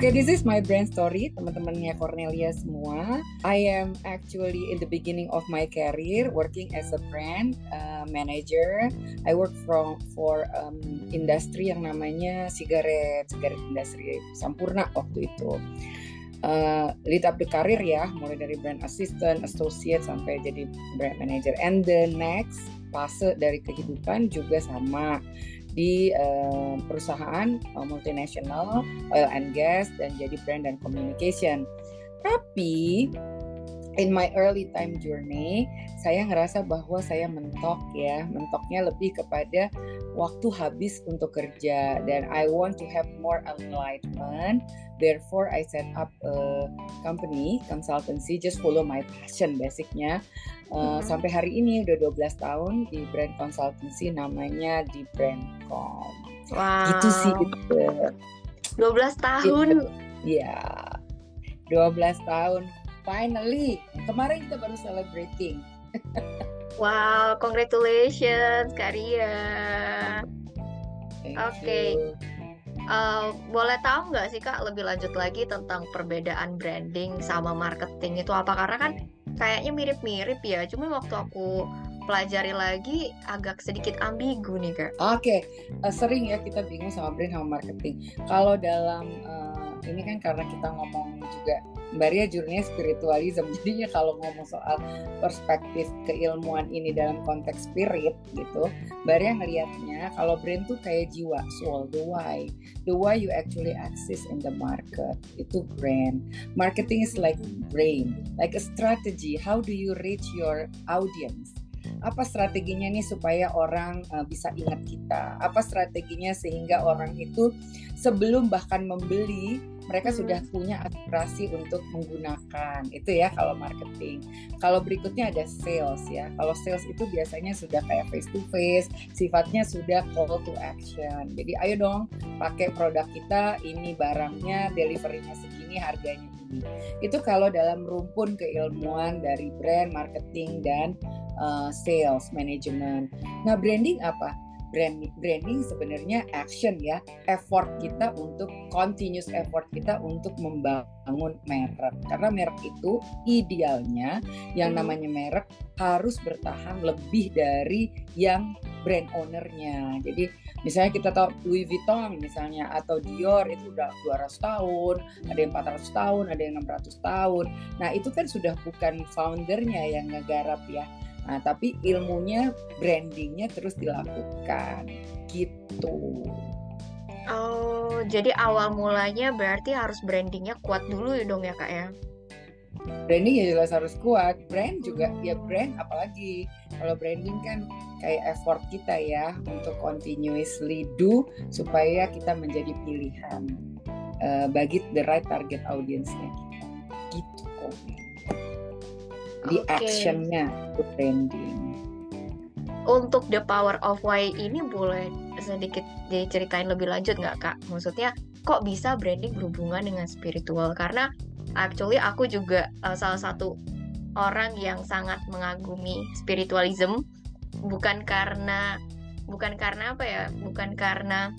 okay, this is my brand story, teman-temannya Cornelia semua. I am actually in the beginning of my career working as a brand uh, manager. I work from for um, industri yang namanya sigaret, sigaret industri Sampurna waktu itu. Uh, lead up the career ya, mulai dari brand assistant, associate sampai jadi brand manager. And the next fase dari kehidupan juga sama di uh, perusahaan uh, multinasional oil and gas dan jadi brand dan communication. Tapi in my early time journey, saya ngerasa bahwa saya mentok ya, mentoknya lebih kepada waktu habis untuk kerja dan I want to have more enlightenment. Therefore, I set up a company consultancy, just follow my passion basicnya. Uh, mm-hmm. Sampai hari ini udah 12 tahun di brand consultancy namanya di Brandcom. Wow. Gitu sih gitu. 12 tahun. Iya. Gitu. 12 tahun. Finally. Kemarin kita baru celebrating. wow, congratulations Karia. Oke. Okay. Uh, boleh tahu nggak sih kak lebih lanjut lagi tentang perbedaan branding sama marketing itu apa karena kan kayaknya mirip-mirip ya cuma waktu aku pelajari lagi agak sedikit ambigu nih kak. Oke, okay. uh, eh, sering ya kita bingung sama brand sama marketing. Kalau dalam uh, ini kan karena kita ngomong juga Mbak Ria jurnya spiritualism. Jadinya kalau ngomong soal perspektif keilmuan ini dalam konteks spirit gitu Mbak Ria ngelihatnya kalau brand tuh kayak jiwa soul the why. The why you actually exist in the market itu brand marketing is like brain like a strategy. How do you reach your audience? Apa strateginya nih supaya orang uh, bisa ingat kita? Apa strateginya sehingga orang itu sebelum bahkan membeli mereka hmm. sudah punya aspirasi untuk menggunakan itu ya kalau marketing. Kalau berikutnya ada sales ya. Kalau sales itu biasanya sudah kayak face to face, sifatnya sudah call to action. Jadi ayo dong pakai produk kita, ini barangnya, deliverynya segini, harganya ini. Itu kalau dalam rumpun keilmuan dari brand, marketing dan uh, sales management. Nah, branding apa? Branding branding sebenarnya action ya. Effort kita untuk continuous effort kita untuk membangun merek. Karena merek itu idealnya yang namanya merek harus bertahan lebih dari yang brand ownernya. Jadi misalnya kita tahu Louis Vuitton misalnya atau Dior itu udah 200 tahun ada yang 400 tahun ada yang 600 tahun. Nah itu kan sudah bukan foundernya yang ngegarap ya Nah, tapi ilmunya brandingnya terus dilakukan gitu. Oh, jadi awal mulanya berarti harus brandingnya kuat dulu ya dong ya kak ya? Branding ya jelas harus kuat. Brand juga hmm. ya brand apalagi kalau branding kan kayak effort kita ya untuk continuously do supaya kita menjadi pilihan uh, bagi the right target audience-nya Gitu kok di okay. actionnya itu branding untuk the power of why ini boleh sedikit diceritain lebih lanjut nggak kak? Maksudnya kok bisa branding berhubungan dengan spiritual? Karena actually aku juga uh, salah satu orang yang sangat mengagumi spiritualism. Bukan karena bukan karena apa ya? Bukan karena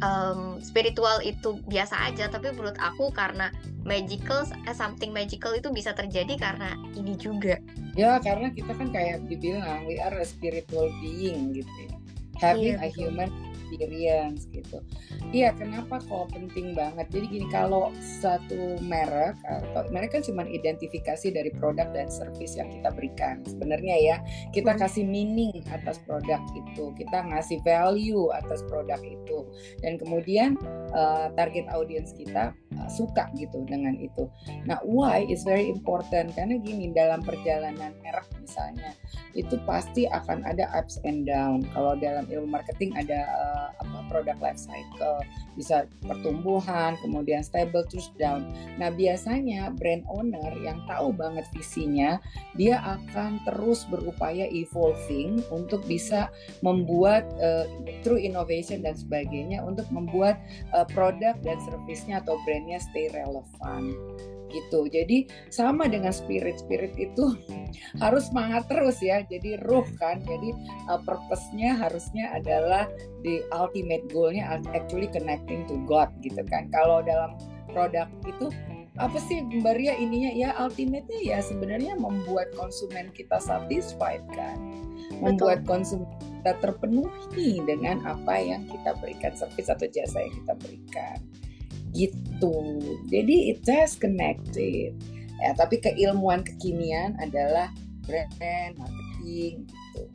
um, spiritual itu biasa aja. Tapi menurut aku karena magical eh, something magical itu bisa terjadi karena ini juga. Ya karena kita kan kayak dibilang we are a spiritual being gitu. Ya having iya, a human experience gitu. Iya, kenapa kok penting banget? Jadi gini, kalau satu merek atau merek kan cuma identifikasi dari produk dan service yang kita berikan. Sebenarnya ya, kita hmm. kasih meaning atas produk itu, kita ngasih value atas produk itu, dan kemudian uh, target audience kita suka gitu dengan itu. Nah, why is very important karena gini dalam perjalanan merek misalnya itu pasti akan ada ups and down. Kalau dalam ilmu marketing ada uh, apa produk life cycle. Bisa pertumbuhan kemudian stable terus down. Nah biasanya brand owner yang tahu banget visinya dia akan terus berupaya evolving untuk bisa membuat uh, true innovation dan sebagainya untuk membuat uh, produk dan servisnya atau brandnya stay relevant gitu. Jadi sama dengan spirit spirit itu harus semangat terus ya. Jadi ruh kan. Jadi uh, purpose-nya harusnya adalah the ultimate goal-nya actually connecting to God gitu kan. Kalau dalam produk itu apa sih Mbak Ria ininya ya ultimate-nya ya sebenarnya membuat konsumen kita satisfied kan. Membuat konsumen kita terpenuhi dengan apa yang kita berikan service atau jasa yang kita berikan gitu. Jadi it has connected. Ya tapi keilmuan kekinian adalah brand marketing gitu.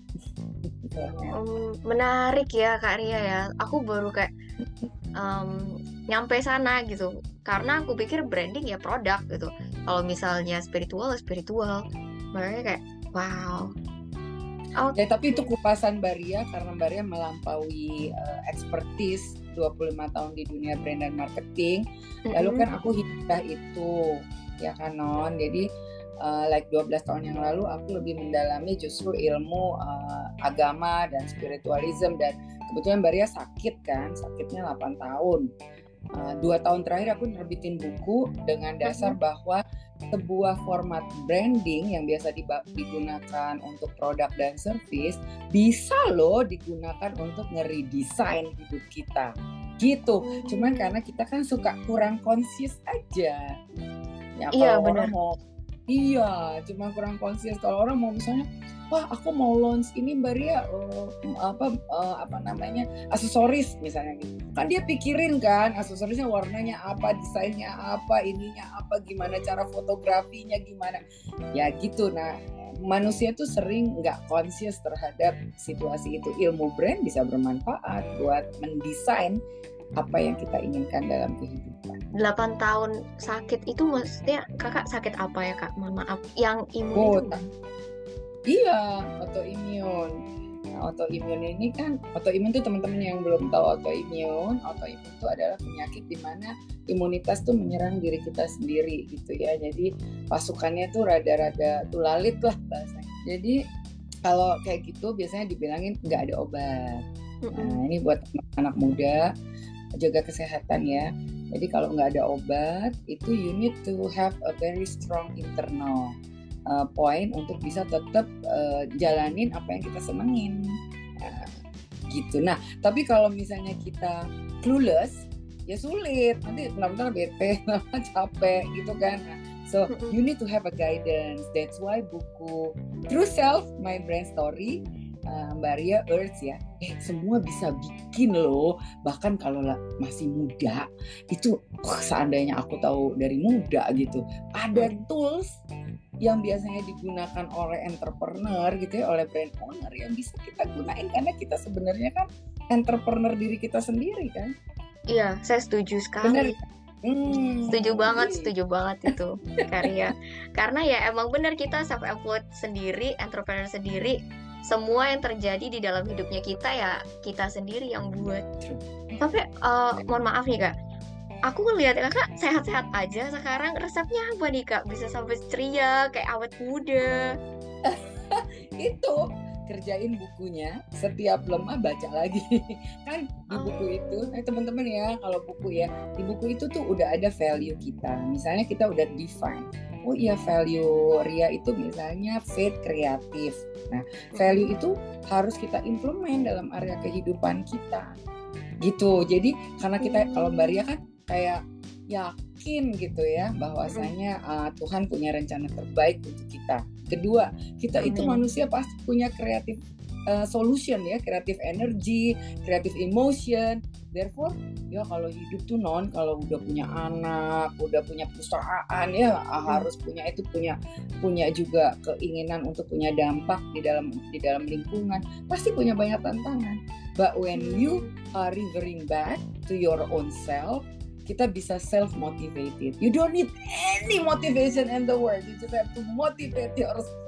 Um, menarik ya Kak Ria ya. Aku baru kayak um, nyampe sana gitu. Karena aku pikir branding ya produk gitu. Kalau misalnya spiritual ya spiritual. Makanya kayak wow. Okay. Ya, tapi itu kupasan Baria karena Baria melampaui uh, expertise 25 tahun di dunia brand dan marketing. Lalu kan aku hibah itu ya kan non. Jadi uh, like 12 tahun yang lalu aku lebih mendalami justru ilmu uh, agama dan spiritualism dan kebetulan Baria sakit kan, sakitnya 8 tahun. Uh, dua tahun terakhir aku nerbitin buku dengan dasar bahwa sebuah format branding yang biasa digunakan untuk produk dan service bisa loh digunakan untuk ngeredesain hidup kita gitu cuman hmm. karena kita kan suka kurang konsis aja ya iya, benar. mau iya cuma kurang konsis kalau orang mau misalnya wah aku mau launch ini Mbak Ria uh, apa uh, apa namanya aksesoris misalnya gitu. Kan dia pikirin kan aksesorisnya warnanya apa desainnya apa ininya apa gimana cara fotografinya gimana. Ya gitu nah manusia tuh sering nggak konsius terhadap situasi itu. Ilmu brand bisa bermanfaat buat mendesain apa yang kita inginkan dalam kehidupan. 8 tahun sakit itu maksudnya kakak sakit apa ya kak? Mohon maaf. Yang imun oh, itu Iya, autoimun. Nah, autoimun ini kan autoimun itu teman-teman yang belum tahu autoimun, autoimun itu adalah penyakit di mana imunitas tuh menyerang diri kita sendiri gitu ya. Jadi pasukannya tuh rada-rada tulalit lah bahasanya. Jadi kalau kayak gitu biasanya dibilangin nggak ada obat. Nah, ini buat anak muda jaga kesehatan ya. Jadi kalau nggak ada obat, itu you need to have a very strong internal uh, poin untuk bisa tetap uh, jalanin apa yang kita senengin. Nah, gitu. Nah tapi kalau misalnya kita clueless ya sulit. Nanti benar-benar bete capek gitu kan. Nah, so you need to have a guidance. That's why buku True Self My Brand Story uh, Mbak Ria Earth ya eh semua bisa bikin loh bahkan kalau masih muda itu oh, seandainya aku tahu dari muda gitu ada tools yang biasanya digunakan oleh entrepreneur gitu ya oleh brand owner yang bisa kita gunain karena kita sebenarnya kan entrepreneur diri kita sendiri kan iya saya setuju sekali Bener. Hmm, setuju banget, iya. setuju banget itu karya. Karena ya emang benar kita self employed sendiri, entrepreneur sendiri, semua yang terjadi di dalam hidupnya kita ya kita sendiri yang buat. Tapi uh, mohon maaf nih kak, aku ngeliat kakak sehat-sehat aja sekarang. Resepnya apa nih kak? Bisa sampai ceria kayak awet muda. Itu kerjain bukunya. Setiap lemah baca lagi. Kan di buku oh. itu nah teman-teman ya kalau buku ya di buku itu tuh udah ada value kita. Misalnya kita udah define oh iya value Ria itu misalnya faith kreatif nah value itu harus kita implement dalam area kehidupan kita gitu jadi karena kita kalau Mbak Ria kan kayak yakin gitu ya bahwasanya uh, Tuhan punya rencana terbaik untuk kita. Kedua, kita Amin. itu manusia pasti punya kreatif uh, solution ya, kreatif energi, kreatif emotion. Therefore, ya kalau hidup tuh non kalau udah punya anak, udah punya perusahaan ya hmm. harus punya itu punya punya juga keinginan untuk punya dampak di dalam di dalam lingkungan. Pasti punya banyak tantangan. But when you are revering back to your own self, kita bisa self motivated. You don't need any motivation in the world. You just have to motivate yourself.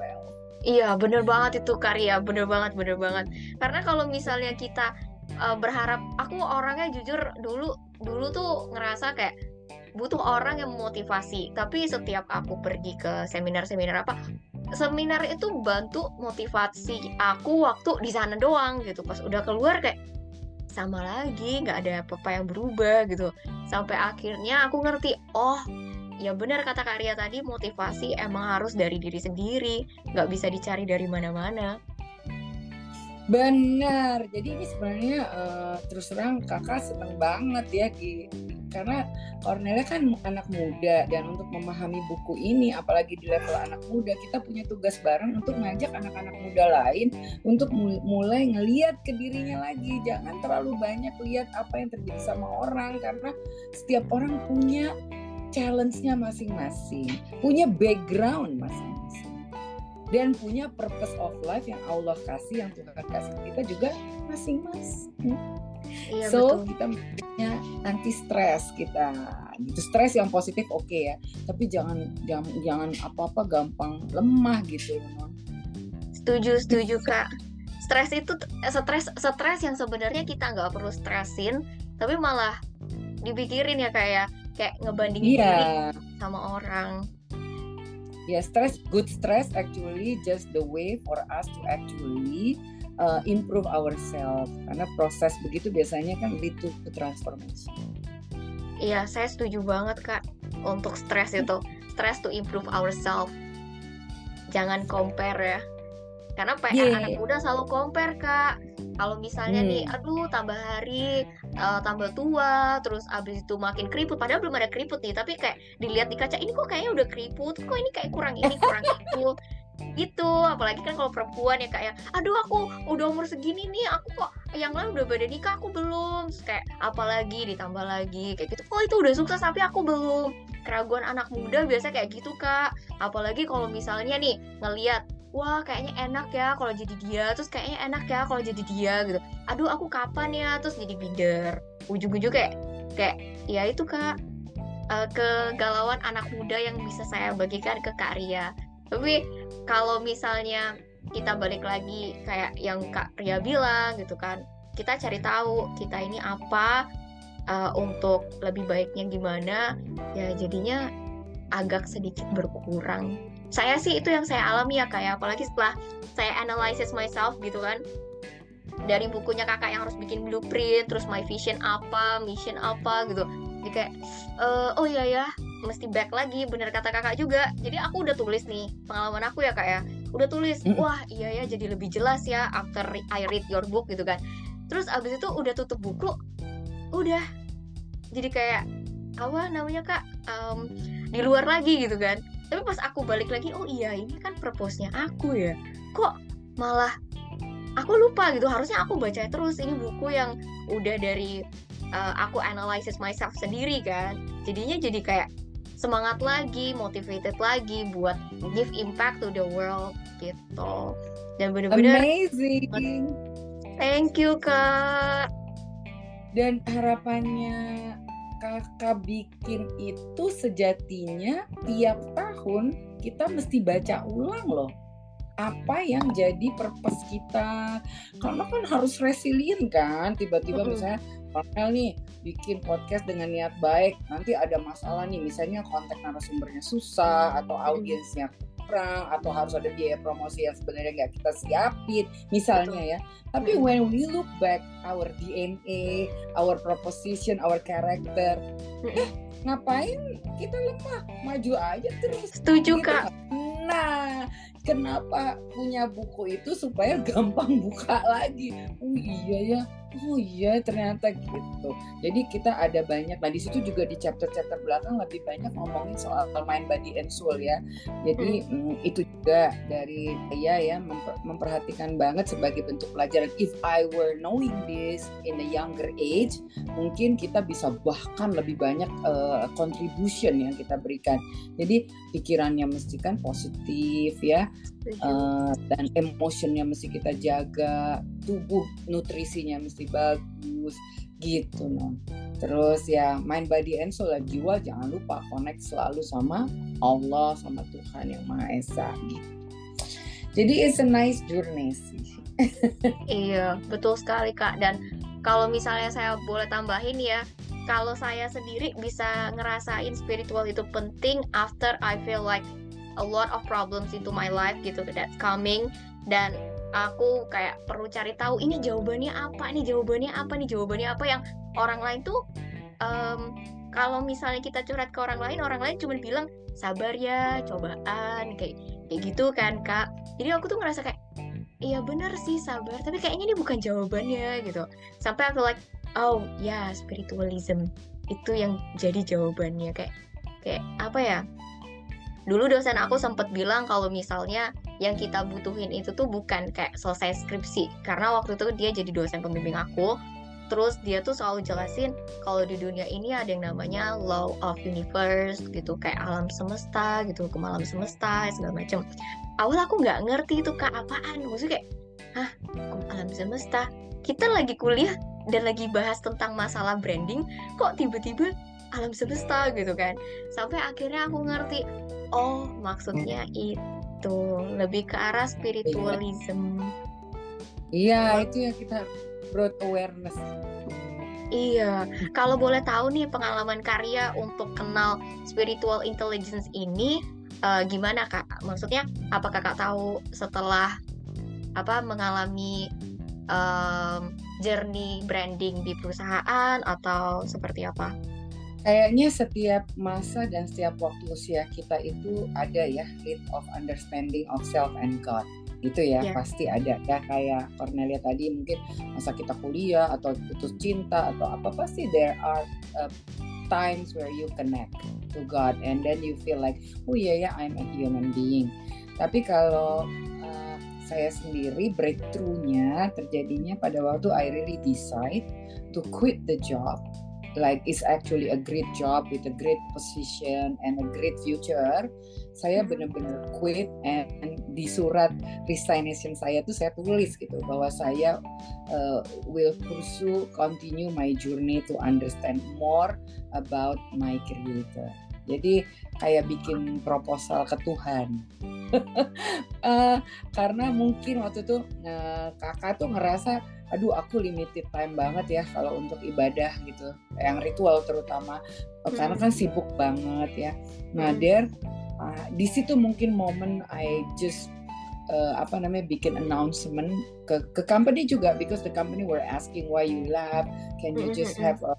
Iya, bener banget itu karya, bener banget, bener banget. Karena kalau misalnya kita uh, berharap, aku orangnya jujur dulu, dulu tuh ngerasa kayak butuh orang yang memotivasi. Tapi setiap aku pergi ke seminar-seminar apa, seminar itu bantu motivasi aku waktu di sana doang gitu. Pas udah keluar kayak sama lagi nggak ada apa-apa yang berubah gitu sampai akhirnya aku ngerti oh ya benar kata Kak Ria tadi motivasi emang harus dari diri sendiri nggak bisa dicari dari mana-mana Benar. Jadi ini sebenarnya uh, terus terang kakak seneng banget ya di karena Cornelia kan anak muda dan untuk memahami buku ini apalagi di level anak muda kita punya tugas bareng untuk ngajak anak-anak muda lain untuk mulai ngeliat ke dirinya lagi. Jangan terlalu banyak lihat apa yang terjadi sama orang karena setiap orang punya challenge-nya masing-masing punya background masing-masing dan punya purpose of life yang Allah kasih yang Tuhan kasih kita juga masing-masing. Iya, so betul. kita punya anti stres kita. Gitu stres yang positif oke okay ya. Tapi jangan jangan jangan apa-apa gampang lemah gitu non setuju setuju kak. Stres itu stres stres yang sebenarnya kita nggak perlu stresin tapi malah dipikirin ya kayak ya. kayak ngebandingin diri sama orang yeah, stress good stress actually just the way for us to actually uh, improve ourselves. Karena proses begitu biasanya kan lead to, to transformation. Iya saya setuju banget kak untuk stress itu. Stress to improve ourselves. Jangan compare ya karena PR yeah. anak muda selalu compare kak. Kalau misalnya hmm. nih aduh tambah hari uh, tambah tua terus abis itu makin keriput padahal belum ada keriput nih tapi kayak dilihat di kaca ini kok kayaknya udah keriput kok ini kayak kurang ini kurang itu gitu. Apalagi kan kalau perempuan ya kayak aduh aku udah umur segini nih aku kok yang lain udah pada nikah aku belum. Terus kayak apalagi ditambah lagi kayak gitu. Oh itu udah sukses tapi aku belum. Keraguan anak muda biasa kayak gitu kak. Apalagi kalau misalnya nih ngeliat wah kayaknya enak ya kalau jadi dia terus kayaknya enak ya kalau jadi dia gitu. Aduh aku kapan ya? Terus jadi binder. Ujung-ujung kayak kayak ya itu kak. Uh, kegalauan anak muda yang bisa saya bagikan ke Kak Ria. Tapi kalau misalnya kita balik lagi kayak yang Kak Ria bilang gitu kan kita cari tahu kita ini apa uh, untuk lebih baiknya gimana ya jadinya agak sedikit berkurang saya sih itu yang saya alami ya kayak ya. apalagi setelah saya analysis myself gitu kan. Dari bukunya kakak yang harus bikin blueprint terus my vision apa mission apa gitu. Jadi kayak uh, oh iya ya mesti back lagi bener kata kakak juga. Jadi aku udah tulis nih pengalaman aku ya kak ya. Udah tulis wah iya ya jadi lebih jelas ya after I read your book gitu kan. Terus abis itu udah tutup buku udah. Jadi kayak apa namanya kak? Um, di luar lagi gitu kan tapi pas aku balik lagi oh iya ini kan purpose-nya aku ya. Kok malah aku lupa gitu. Harusnya aku baca terus ini buku yang udah dari uh, aku analysis myself sendiri kan. Jadinya jadi kayak semangat lagi motivated lagi buat give impact to the world gitu. Dan bener-bener amazing. Thank you kak. Dan harapannya kakak bikin itu sejatinya tiap tahun kita mesti baca ulang loh. Apa yang jadi purpose kita. Karena kan harus resilient kan. Tiba-tiba misalnya Farmel nih bikin podcast dengan niat baik. Nanti ada masalah nih misalnya kontak narasumbernya susah atau audiensnya kurang atau harus ada biaya promosi yang sebenarnya nggak kita siapin misalnya ya. Tapi when we look back our DNA our proposition our character eh, ngapain kita lemah? Maju aja terus. Setuju gitu. kak. Nah kenapa punya buku itu supaya gampang buka lagi? Oh iya ya oh iya ternyata gitu. Jadi kita ada banyak nah di situ juga di chapter-chapter belakang lebih banyak ngomongin soal mind body and soul ya. Jadi hmm. mm, itu juga dari saya ya memper, memperhatikan banget sebagai bentuk pelajaran. If I were knowing this in a younger age mungkin kita bisa bahkan lebih banyak uh, contribution yang kita berikan. Jadi pikirannya mesti kan positif ya uh, dan emotionnya mesti kita jaga tubuh nutrisinya mesti bagus gitu non terus ya mind body and soul jiwa jangan lupa connect selalu sama Allah sama Tuhan yang Maha Esa gitu. Jadi it's a nice journey sih. Iya betul sekali kak. Dan kalau misalnya saya boleh tambahin ya kalau saya sendiri bisa ngerasain spiritual itu penting after I feel like a lot of problems into my life gitu that's coming. Dan aku kayak perlu cari tahu ini jawabannya apa ini jawabannya apa nih? Jawabannya apa? Yang orang lain tuh um, kalau misalnya kita curhat ke orang lain orang lain cuma bilang sabar ya cobaan kayak kayak gitu kan kak. Jadi aku tuh ngerasa kayak iya bener sih sabar tapi kayaknya ini bukan jawabannya gitu. Sampai aku like oh ya spiritualism itu yang jadi jawabannya kayak kayak apa ya dulu dosen aku sempat bilang kalau misalnya yang kita butuhin itu tuh bukan kayak selesai skripsi. Karena waktu itu dia jadi dosen pembimbing aku. Terus dia tuh selalu jelasin kalau di dunia ini ada yang namanya law of universe gitu kayak alam semesta gitu ke malam semesta segala macam awal aku nggak ngerti itu kak apaan? Maksudnya kayak hah alam semesta? Kita lagi kuliah dan lagi bahas tentang masalah branding kok tiba-tiba alam semesta gitu kan sampai akhirnya aku ngerti oh maksudnya itu lebih ke arah spiritualism iya itu yang kita broad awareness Iya, kalau boleh tahu nih pengalaman karya untuk kenal spiritual intelligence ini uh, gimana kak? Maksudnya apa kakak tahu setelah apa mengalami um, journey branding di perusahaan atau seperti apa? Kayaknya setiap masa dan setiap waktu usia kita itu ada ya lead of understanding of self and God. Itu ya yeah. pasti ada ya. Kayak Cornelia tadi mungkin masa kita kuliah atau putus cinta atau apa pasti there are uh, times where you connect to God and then you feel like oh iya yeah, ya yeah, I'm a human being. Tapi kalau uh, saya sendiri breakthroughnya terjadinya pada waktu I really decide to quit the job like it's actually a great job with a great position and a great future. Saya hmm. benar-benar quit and di surat resignation saya tuh saya tulis gitu bahwa saya uh, will pursue continue my journey to understand more about my creator. Jadi kayak bikin proposal ke Tuhan. Uh, karena mungkin waktu itu uh, kakak tuh ngerasa aduh aku limited time banget ya kalau untuk ibadah gitu. Yang ritual terutama. Hmm. karena kan sibuk banget ya. Nah hmm. there uh, di situ mungkin momen I just uh, apa namanya bikin announcement ke ke company juga. Because the company were asking why you left? Can you just hmm, have a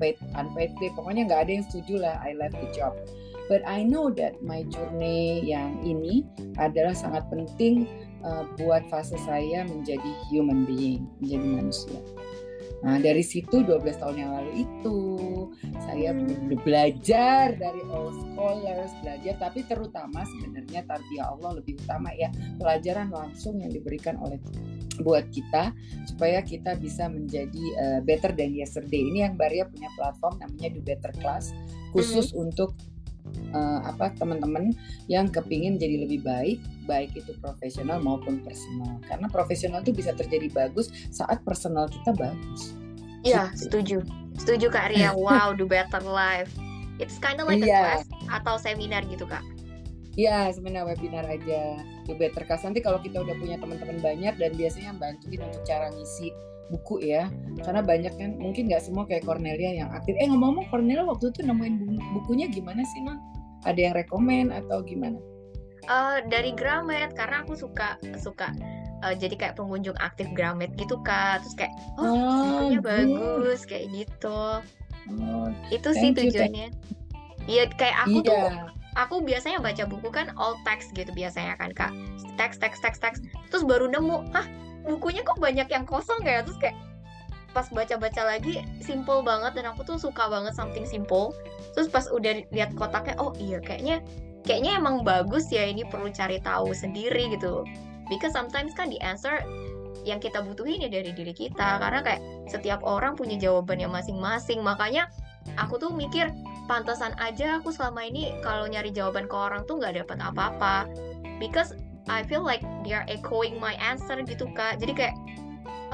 paid unpaid day pokoknya nggak ada yang setuju lah I left the job. But I know that my journey yang ini adalah sangat penting uh, buat fase saya menjadi human being, menjadi manusia. Nah, dari situ 12 tahun yang lalu itu saya hmm. belajar dari all scholars, belajar tapi terutama sebenarnya tarbiyah Allah lebih utama ya, pelajaran langsung yang diberikan oleh buat kita supaya kita bisa menjadi uh, better than yesterday. Ini yang Baria punya platform namanya Do Better Class khusus hmm. untuk uh, apa teman-teman yang kepingin jadi lebih baik baik itu profesional maupun personal karena profesional itu bisa terjadi bagus saat personal kita bagus iya gitu. setuju setuju kak Ria wow do better life it's kind of like yeah. a iya. class atau seminar gitu kak Iya, seminar webinar aja. Do better class nanti kalau kita udah punya teman-teman banyak dan biasanya bantuin untuk cara ngisi buku ya. Karena banyak kan mungkin nggak semua kayak Cornelia yang aktif. Eh ngomong-ngomong Cornelia waktu itu nemuin bukunya gimana sih non ada yang rekomend atau gimana? Uh, dari Gramet karena aku suka suka uh, jadi kayak pengunjung aktif Gramet gitu kak. Terus kayak oh, oh bukunya bagus kayak gitu. Oh, itu sih tujuannya. Iya kayak aku yeah. tuh aku biasanya baca buku kan all text gitu biasanya kan kak. Teks teks teks teks terus baru nemu hah bukunya kok banyak yang kosong ya? Terus kayak pas baca-baca lagi simple banget dan aku tuh suka banget something simple. Terus pas udah lihat kotaknya oh iya kayaknya kayaknya emang bagus ya ini perlu cari tahu sendiri gitu. Because sometimes kan di answer yang kita butuhin ya dari diri kita. Karena kayak setiap orang punya jawabannya masing-masing. Makanya aku tuh mikir pantasan aja aku selama ini kalau nyari jawaban ke orang tuh nggak dapat apa-apa. Because I feel like they are echoing my answer gitu kak. Jadi kayak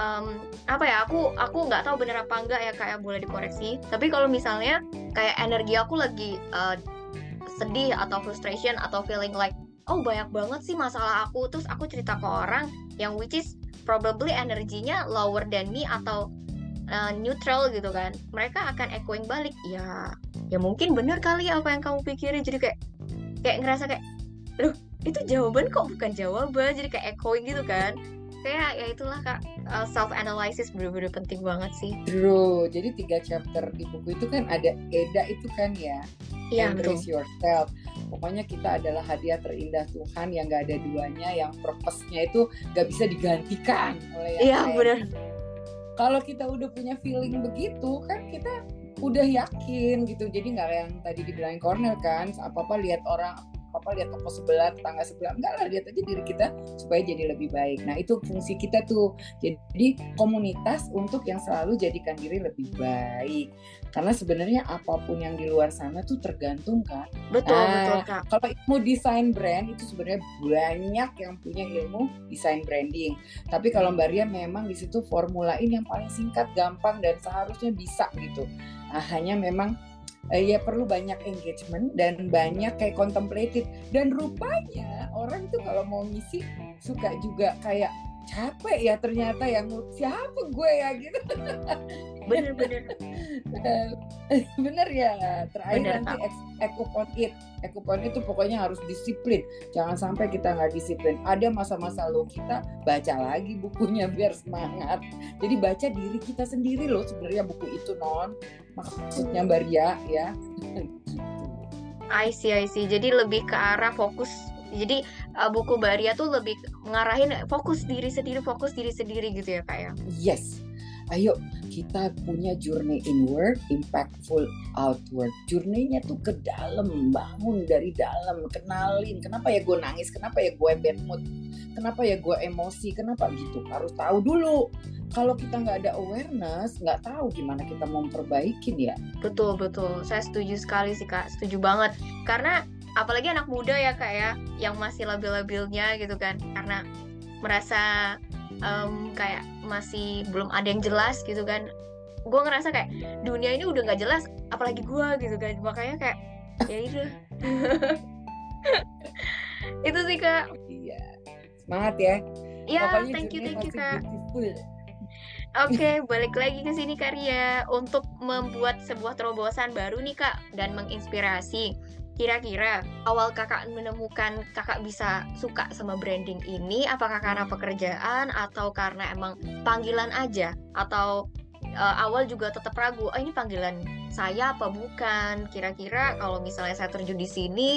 um, apa ya aku aku nggak tahu bener apa enggak ya kayak ya, boleh dikoreksi. Tapi kalau misalnya kayak energi aku lagi uh, sedih atau frustration atau feeling like oh banyak banget sih masalah aku terus aku cerita ke orang yang which is probably energinya lower than me atau uh, neutral gitu kan mereka akan echoing balik. Ya ya mungkin bener kali apa yang kamu pikirin. Jadi kayak kayak ngerasa kayak loh itu jawaban kok bukan jawaban? Jadi kayak echoing gitu kan. Kayak ya itulah kak. Uh, self analysis bener-bener penting banget sih. True. Jadi tiga chapter di buku itu kan ada Eda itu kan ya Iya, embrace yourself. Pokoknya kita adalah hadiah terindah Tuhan yang gak ada duanya yang purpose-nya itu gak bisa digantikan oleh yang Iya, lain. Kalau kita udah punya feeling begitu kan kita udah yakin gitu. Jadi nggak yang tadi dibilangin Cornel kan apa apa lihat orang apa lihat toko sebelah tetangga sebelah. Enggak lah lihat aja diri kita supaya jadi lebih baik. Nah itu fungsi kita tuh. Jadi komunitas untuk yang selalu jadikan diri lebih baik. Karena sebenarnya apa pun yang di luar sana tuh tergantung kan betul Ah, betul kak. kalau ilmu desain brand itu sebenarnya banyak yang punya ilmu desain branding. Tapi kalau Mbak Ria memang di situ formulain yang paling singkat, gampang dan seharusnya bisa gitu. Nah, hanya memang ya perlu banyak engagement dan banyak kayak contemplative dan rupanya orang tuh kalau mau ngisi suka juga kayak capek ya ternyata yang siapa gue ya gitu. Bener-bener bener. Ya. Terakhir Bener, nanti ekupon it. Ekupon itu pokoknya harus disiplin. Jangan sampai kita nggak disiplin. Ada masa-masa lo kita baca lagi bukunya biar semangat. Jadi baca diri kita sendiri loh sebenarnya buku itu non maksudnya Mbak Ria ya. I see I see. Jadi lebih ke arah fokus jadi uh, buku Baria tuh lebih ngarahin fokus diri sendiri fokus diri sendiri gitu ya kak ya Yes. Ayo kita punya journey inward, impactful outward. Journey-nya tuh ke dalam, bangun dari dalam, kenalin. Kenapa ya gue nangis? Kenapa ya gue bad mood? Kenapa ya gue emosi? Kenapa gitu? Harus tahu dulu. Kalau kita nggak ada awareness, nggak tahu gimana kita memperbaikin ya. Betul betul, saya setuju sekali sih kak, setuju banget. Karena apalagi anak muda ya kak ya, yang masih labil-labilnya gitu kan, karena merasa em, kayak masih belum ada yang jelas gitu kan. Gue ngerasa kayak dunia ini udah nggak jelas, apalagi gue gitu kan. Makanya kayak ya itu. itu sih kak. Iya. Semangat ya. Ya, Pokoknya thank you, thank you kak. beautiful. Oke, balik lagi ke sini Karya untuk membuat sebuah terobosan baru nih Kak dan menginspirasi. Kira-kira awal kakak menemukan kakak bisa suka sama branding ini, apakah karena pekerjaan atau karena emang panggilan aja? Atau uh, awal juga tetap ragu, oh ini panggilan saya apa bukan? Kira-kira kalau misalnya saya terjun di sini,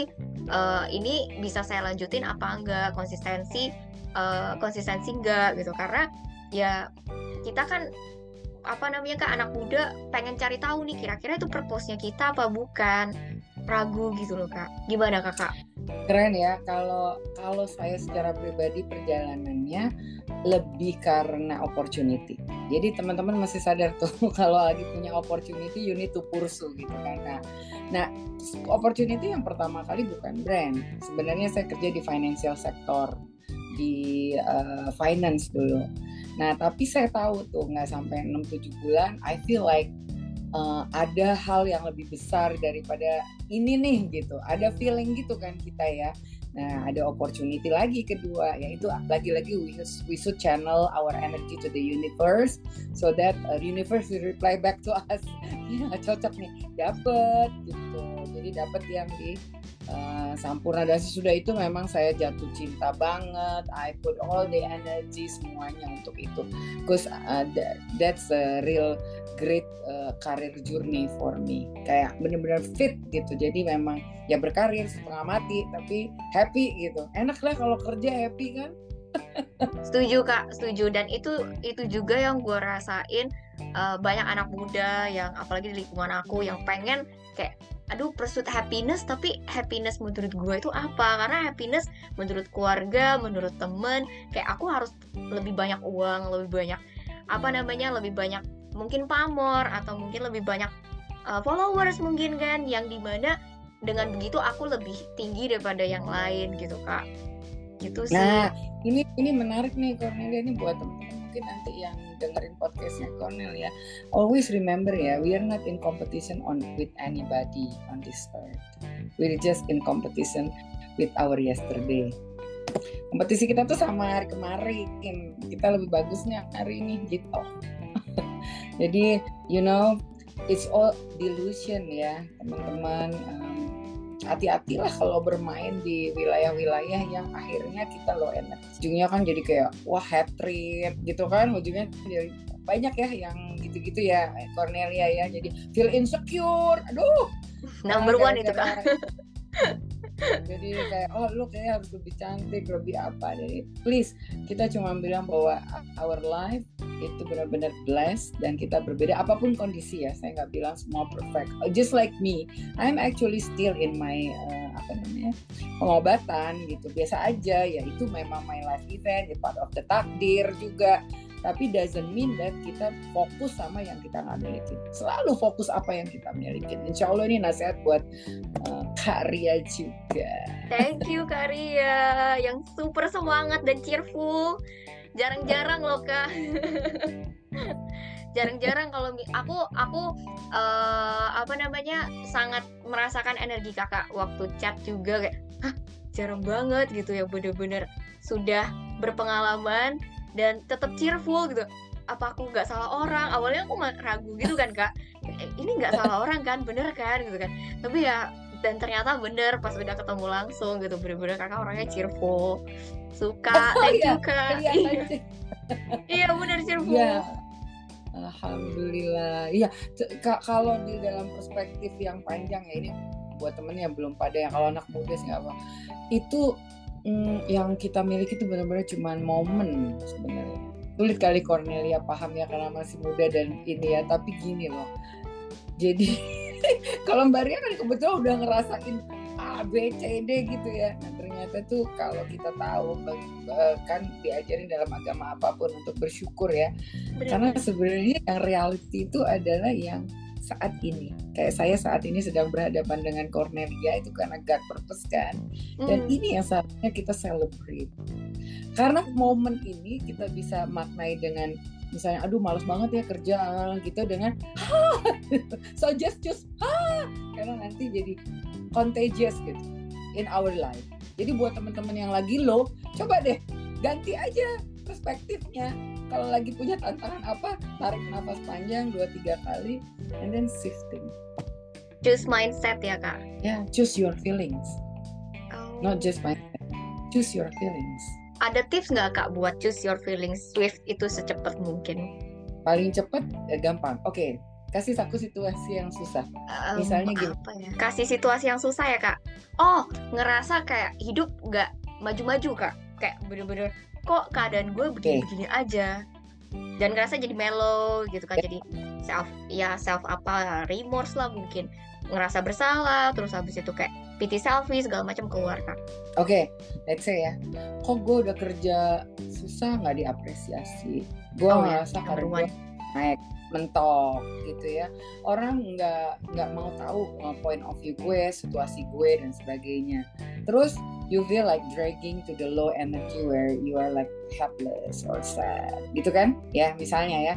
uh, ini bisa saya lanjutin apa enggak? Konsistensi, uh, konsistensi enggak gitu? Karena ya kita kan apa namanya kak anak muda pengen cari tahu nih kira-kira itu purpose-nya kita apa bukan ragu gitu loh kak. Gimana kakak? Keren ya kalau kalau saya secara pribadi perjalanannya lebih karena opportunity. Jadi teman-teman masih sadar tuh kalau lagi punya opportunity you need to pursue gitu kan nah, nah opportunity yang pertama kali bukan brand. Sebenarnya saya kerja di financial sector di uh, finance dulu. Nah tapi saya tahu tuh nggak sampai 6-7 bulan I feel like uh, ada hal yang lebih besar daripada ini nih gitu. Ada feeling gitu kan kita ya. Nah ada opportunity lagi kedua yaitu lagi-lagi we, we should channel our energy to the universe so that uh, universe will reply back to us. Ya cocok nih. Dapat gitu jadi dapat yang di uh, Sampurna dan sesudah itu memang saya jatuh cinta banget. I put all the energy semuanya untuk itu. Because uh, that, that's a real great uh, career journey for me. Kayak bener-bener fit gitu. Jadi memang ya berkarir setengah mati tapi happy gitu. Enak lah kalau kerja happy kan? Setuju kak. Setuju. Dan itu itu juga yang gue rasain uh, banyak anak muda yang apalagi di lingkungan aku yang pengen kayak aduh pursuit happiness tapi happiness menurut gue itu apa? Karena happiness menurut keluarga menurut temen kayak aku harus lebih banyak uang lebih banyak apa namanya lebih banyak mungkin pamor atau mungkin lebih banyak uh, followers mungkin kan yang di mana dengan begitu aku lebih tinggi daripada yang lain gitu kak. Gitu sih. Nah ini ini menarik nih Cornelia ini buat teman-teman mungkin nanti yang dengerin podcastnya Cornel ya. Always remember ya we are not in competition on with anybody on this earth. We're just in competition with our yesterday. Kompetisi kita tuh sama hari kemarin. Kita lebih bagusnya hari ini gitu. Jadi you know it's all delusion ya teman-teman. Um, hati-hatilah kalau bermain di wilayah-wilayah yang akhirnya kita low energy. Ujungnya kan jadi kayak wah hatred gitu kan, ujungnya jadi banyak ya yang gitu-gitu ya Cornelia ya. Jadi feel insecure. Aduh. Number one itu kan jadi kayak oh lu kayak harus lebih cantik lebih apa. Jadi please kita cuma bilang bahwa our life itu benar-benar blessed dan kita berbeda apa pun kondisi ya. Saya nggak bilang semua perfect. Just like me I'm actually still in my uh, apa namanya pengobatan gitu. Biasa aja ya itu memang my life event part of the takdir juga tapi doesn't mean that kita fokus sama yang kita nggak miliki. Selalu fokus apa yang kita miliki. Insya Allah ini nasihat buat uh, Karya juga. Thank you Karya yang super semangat dan cheerful. Jarang-jarang loh kak. Jarang-jarang kalau aku aku uh, apa namanya sangat merasakan energi kakak waktu chat juga kayak Hah, jarang banget gitu ya. Bener-bener sudah berpengalaman dan tetap cheerful gitu. Apa aku nggak salah orang? Awalnya aku ragu gitu kan kak. Eh, ini nggak salah orang kan? Bener kan? Gitu kan. Tapi ya dan ternyata bener pas udah ketemu langsung gitu. Bener-bener kakak orangnya cheerful. Suka. Oh, thank iya. you kak. Iya, iya. bener cheerful. Iya. Alhamdulillah. Iya kalau di dalam perspektif yang panjang ya ini buat temen yang belum pada yang kalau anak muda sih apa itu mm, yang kita miliki itu benar-benar cuma momen sebenarnya sulit kali Cornelia paham ya karena masih muda dan ini ya tapi gini loh jadi kalau Mbak Ria kan kebetulan udah ngerasain A, B, C, D gitu ya. Nah ternyata tuh kalau kita tahu kan diajarin dalam agama apa pun untuk bersyukur ya. Benar. Karena sebenarnya yang reality itu adalah yang saat ini. Kayak saya saat ini sedang berhadapan dengan Cornelia itu karena God purpose kan. Dan mm. ini yang saatnya kita celebrate. Karena momen ini kita bisa maknai dengan misalnya aduh males banget ya kerja gitu dengan so just choose ha karena nanti jadi contagious gitu in our life jadi buat teman-teman yang lagi low coba deh ganti aja perspektifnya. Kalau lagi punya tantangan apa tarik nafas panjang dua tiga kali and then shifting. Choose mindset ya kak? Ya yeah, choose your feelings. Oh. not just mindset choose your feelings. Ada tips nggak kak buat choose your feelings swift itu secepat mungkin? Paling cepat ya gampang. Oke okay. kasih satu situasi yang susah. Um, misalnya gini. ya? kasih situasi yang susah ya kak? Oh ngerasa kayak hidup nggak maju-maju kak? Kayak bener-bener kok keadaan gue begini-begini okay. aja. Dan ngerasa jadi mellow gitu kan jadi self ya self apa remorse lah mungkin. Ngerasa bersalah terus habis itu kayak pity selfie segala macam keluar kan oke okay, let's say ya kok gue udah kerja susah nggak diapresiasi? Gue oh, ya, ngerasa ya, karena gue naik mentok gitu ya. Orang nggak nggak mau tahu uh, point of view gue situasi gue dan sebagainya. Terus you feel like dragging to the low energy where you are like helpless or sad. Gitu kan? Ya misalnya ya.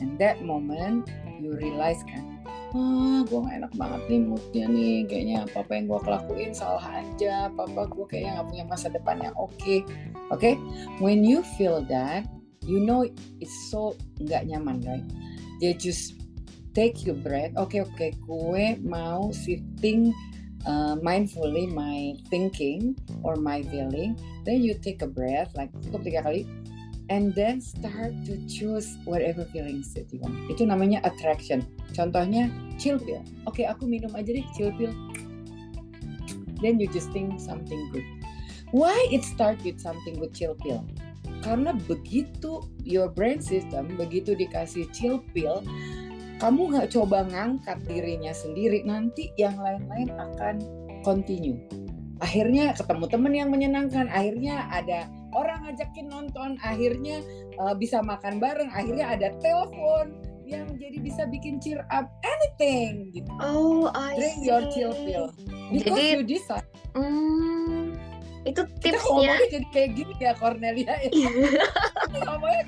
And that moment you realize kan ah gue gak enak banget nih moodnya nih. Kayaknya apa apa yang gue kelakuin salah aja. Apa apa gue kayaknya gak punya masa depan yang oke. Okay. oke? Okay? when you feel that you know it's so nggak nyaman right? Ya just take your breath. Oke okay, oke. Okay, gue mau shifting uh, mindfully my thinking or my feeling then you take a breath like cukup tiga kali and then start to choose whatever feelings that you want. Itu namanya attraction. Contohnya chill pill. Oke okay, aku minum aja deh chill pill. Then you just think something good. Why it start with something with chill pill? Karena begitu your brain system begitu dikasih chill pill kamu nggak coba ngangkat dirinya sendiri nanti yang lain-lain akan continue. Akhirnya ketemu temen yang menyenangkan akhirnya ada orang ngajakin nonton akhirnya uh, bisa makan bareng akhirnya ada telepon yang jadi bisa bikin cheer up anything gitu. Oh I drink see. your chill pill because jadi, you decide. Mm, itu tipsnya Kita ngomongnya jadi kayak gini ya Cornelia ya. Ngomongnya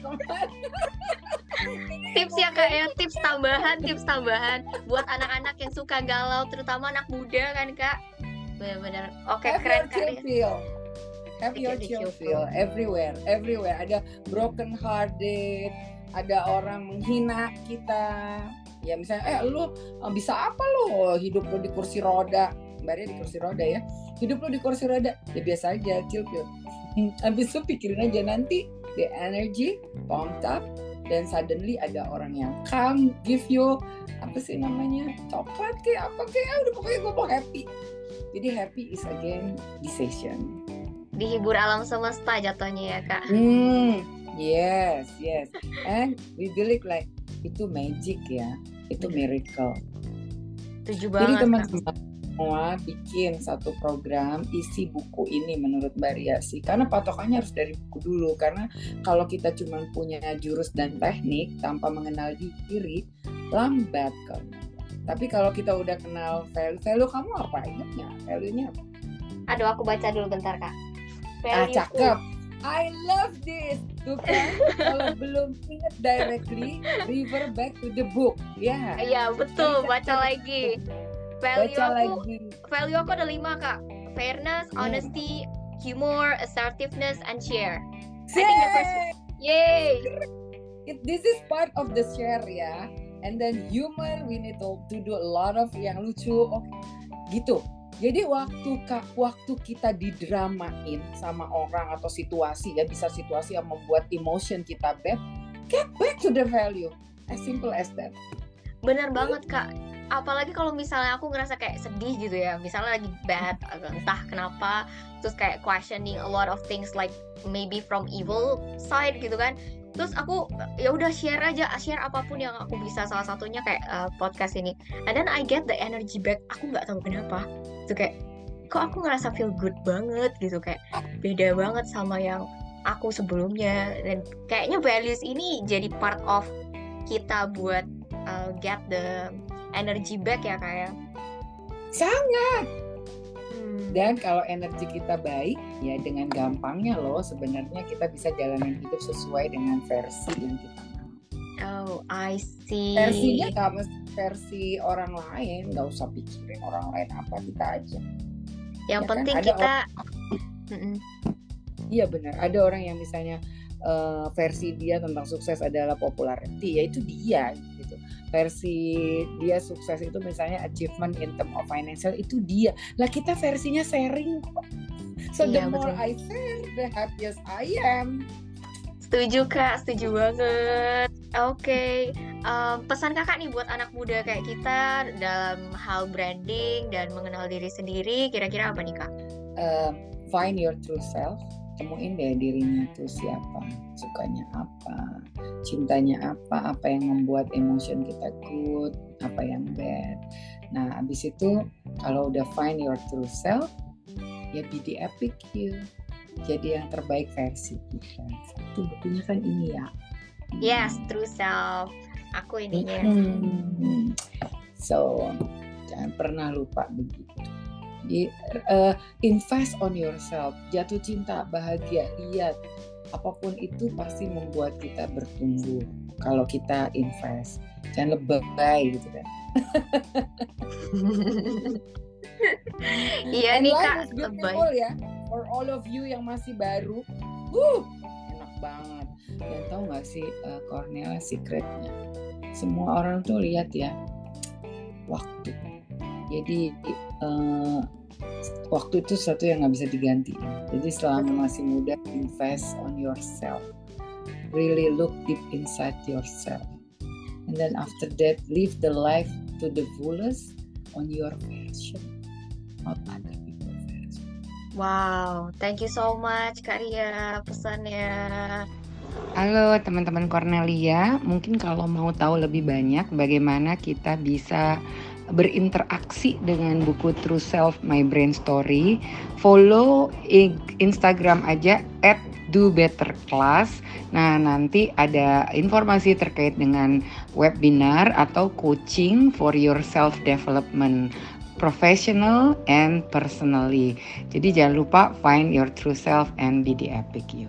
tips ya kak ya tips tambahan tips tambahan buat anak-anak yang suka galau terutama anak muda kan kak? Benar-benar oke okay, keren kak feel. have your chill feel everywhere everywhere. Ada broken hearted ada orang menghina kita. Ya misalnya eh lu bisa apa lo hidup lo di kursi roda? Mbak di kursi roda ya. Hidup lo di kursi roda. Ya biasa aja chill pill habis itu pikirin aja nanti the energy pumped up dan suddenly ada orang yang come give you apa sih namanya coklat kayak apa kayak ah, udah pokoknya gue mau happy. Jadi happy is again decision. Dihibur alam semesta jatuhnya ya kak. Hmm yes yes. And we believe like itu magic ya. Itu miracle. Tujuh banget jadi teman-teman semua bikin satu program isi buku ini menurut Mbak Ria sih. Karena patokannya harus dari buku dulu. Karena kalau kita cuma punya jurus dan teknik tanpa mengenal diri lambat kan tapi kalau kita udah kenal value value kamu apa? Ingatnya value-nya apa? Aduh aku baca dulu bentar kak. Ah cakep. I love this. Tuh kan kalau belum ingat directly refer back to the book. Ya. Yeah. iya betul. Baca lagi value baca aku lagi. value aku ada lima kak. Fairness Yeah. honesty humor assertiveness and share. I Yay! think the first yay! It, this is part of the share ya. And then humor we need to, to do a lot of yang lucu. Oh, gitu. Jadi waktu kak waktu kita didramain sama orang atau situasi ya bisa situasi yang membuat emotion kita bad get back to the value. As simple as that. Bener banget kak apalagi kalau misalnya aku ngerasa kayak sedih gitu ya. Misalnya lagi bad entah kenapa. Terus kayak questioning a lot of things like maybe from evil side gitu kan. Terus aku ya udah share aja. Share apa pun yang aku bisa. Salah satunya kayak uh, podcast ini. And then I get the energy back. Aku nggak tahu kenapa. Itu kayak kok aku ngerasa feel good banget gitu. Kayak beda banget sama yang aku sebelumnya. Dan kayaknya values ini jadi part of kita buat uh, get the energy back ya kayak sangat. Hmm. dan kalau energi kita baik ya dengan gampangnya loh sebenarnya kita bisa jalanin hidup sesuai dengan versi yang kita mau. Oh I see. Versinya nggak mesti versi orang lain nggak usah pikirin orang lain apa kita aja. Yang ya kan? penting Ada kita iya benar. Ada orang yang misalnya eh, versi dia tentang sukses adalah popularity ya itu dia versi dia sukses itu misalnya achievement in term of financial itu dia. Lah kita versinya sharing kok. So the Iya, more betul. I share the happiest I am. Setuju kak. Setuju banget. Oke. Em, pesan kakak nih buat anak muda kayak kita dalam hal branding dan mengenal diri sendiri kira-kira apa nih kak? Eh, find your true self temuin deh dirinya tuh siapa sukanya apa cintanya apa apa yang membuat emotion kita good apa yang bad. Nah abis itu kalau udah find your true self ya be the epic you. Jadi yang terbaik versi kita. Itu bukunya kan ini ya. Yes true self. Aku ininya. Hmm. so jangan pernah lupa begitu jadi eh, invest on yourself. Jatuh cinta bahagia lihat. Apa pun itu pasti membuat kita bertumbuh kalau kita invest. Jangan lebay gitu kan. Iya nih kak lebay. ya. For all of you yang masih baru. Wuh, enak banget. Dan tahu nggak sih uh, Cornelia secretnya? Semua orang tuh lihat ya waktu jadi eh, waktu itu sesuatu yang nggak bisa diganti. Jadi selama masih muda invest on yourself. Really look deep inside yourself. And then after that live the life to the fullest on your version not other people's version wow thank you so much kak Ria pesannya. Halo teman-teman Cornelia, mungkin kalau mau tahu lebih banyak bagaimana kita bisa berinteraksi dengan buku True Self My Brain Story, follow Instagram aja at do better class. Nah, nanti ada informasi terkait dengan webinar atau coaching for your self development professional and personally. Jadi jangan lupa find your true self and be the epic you.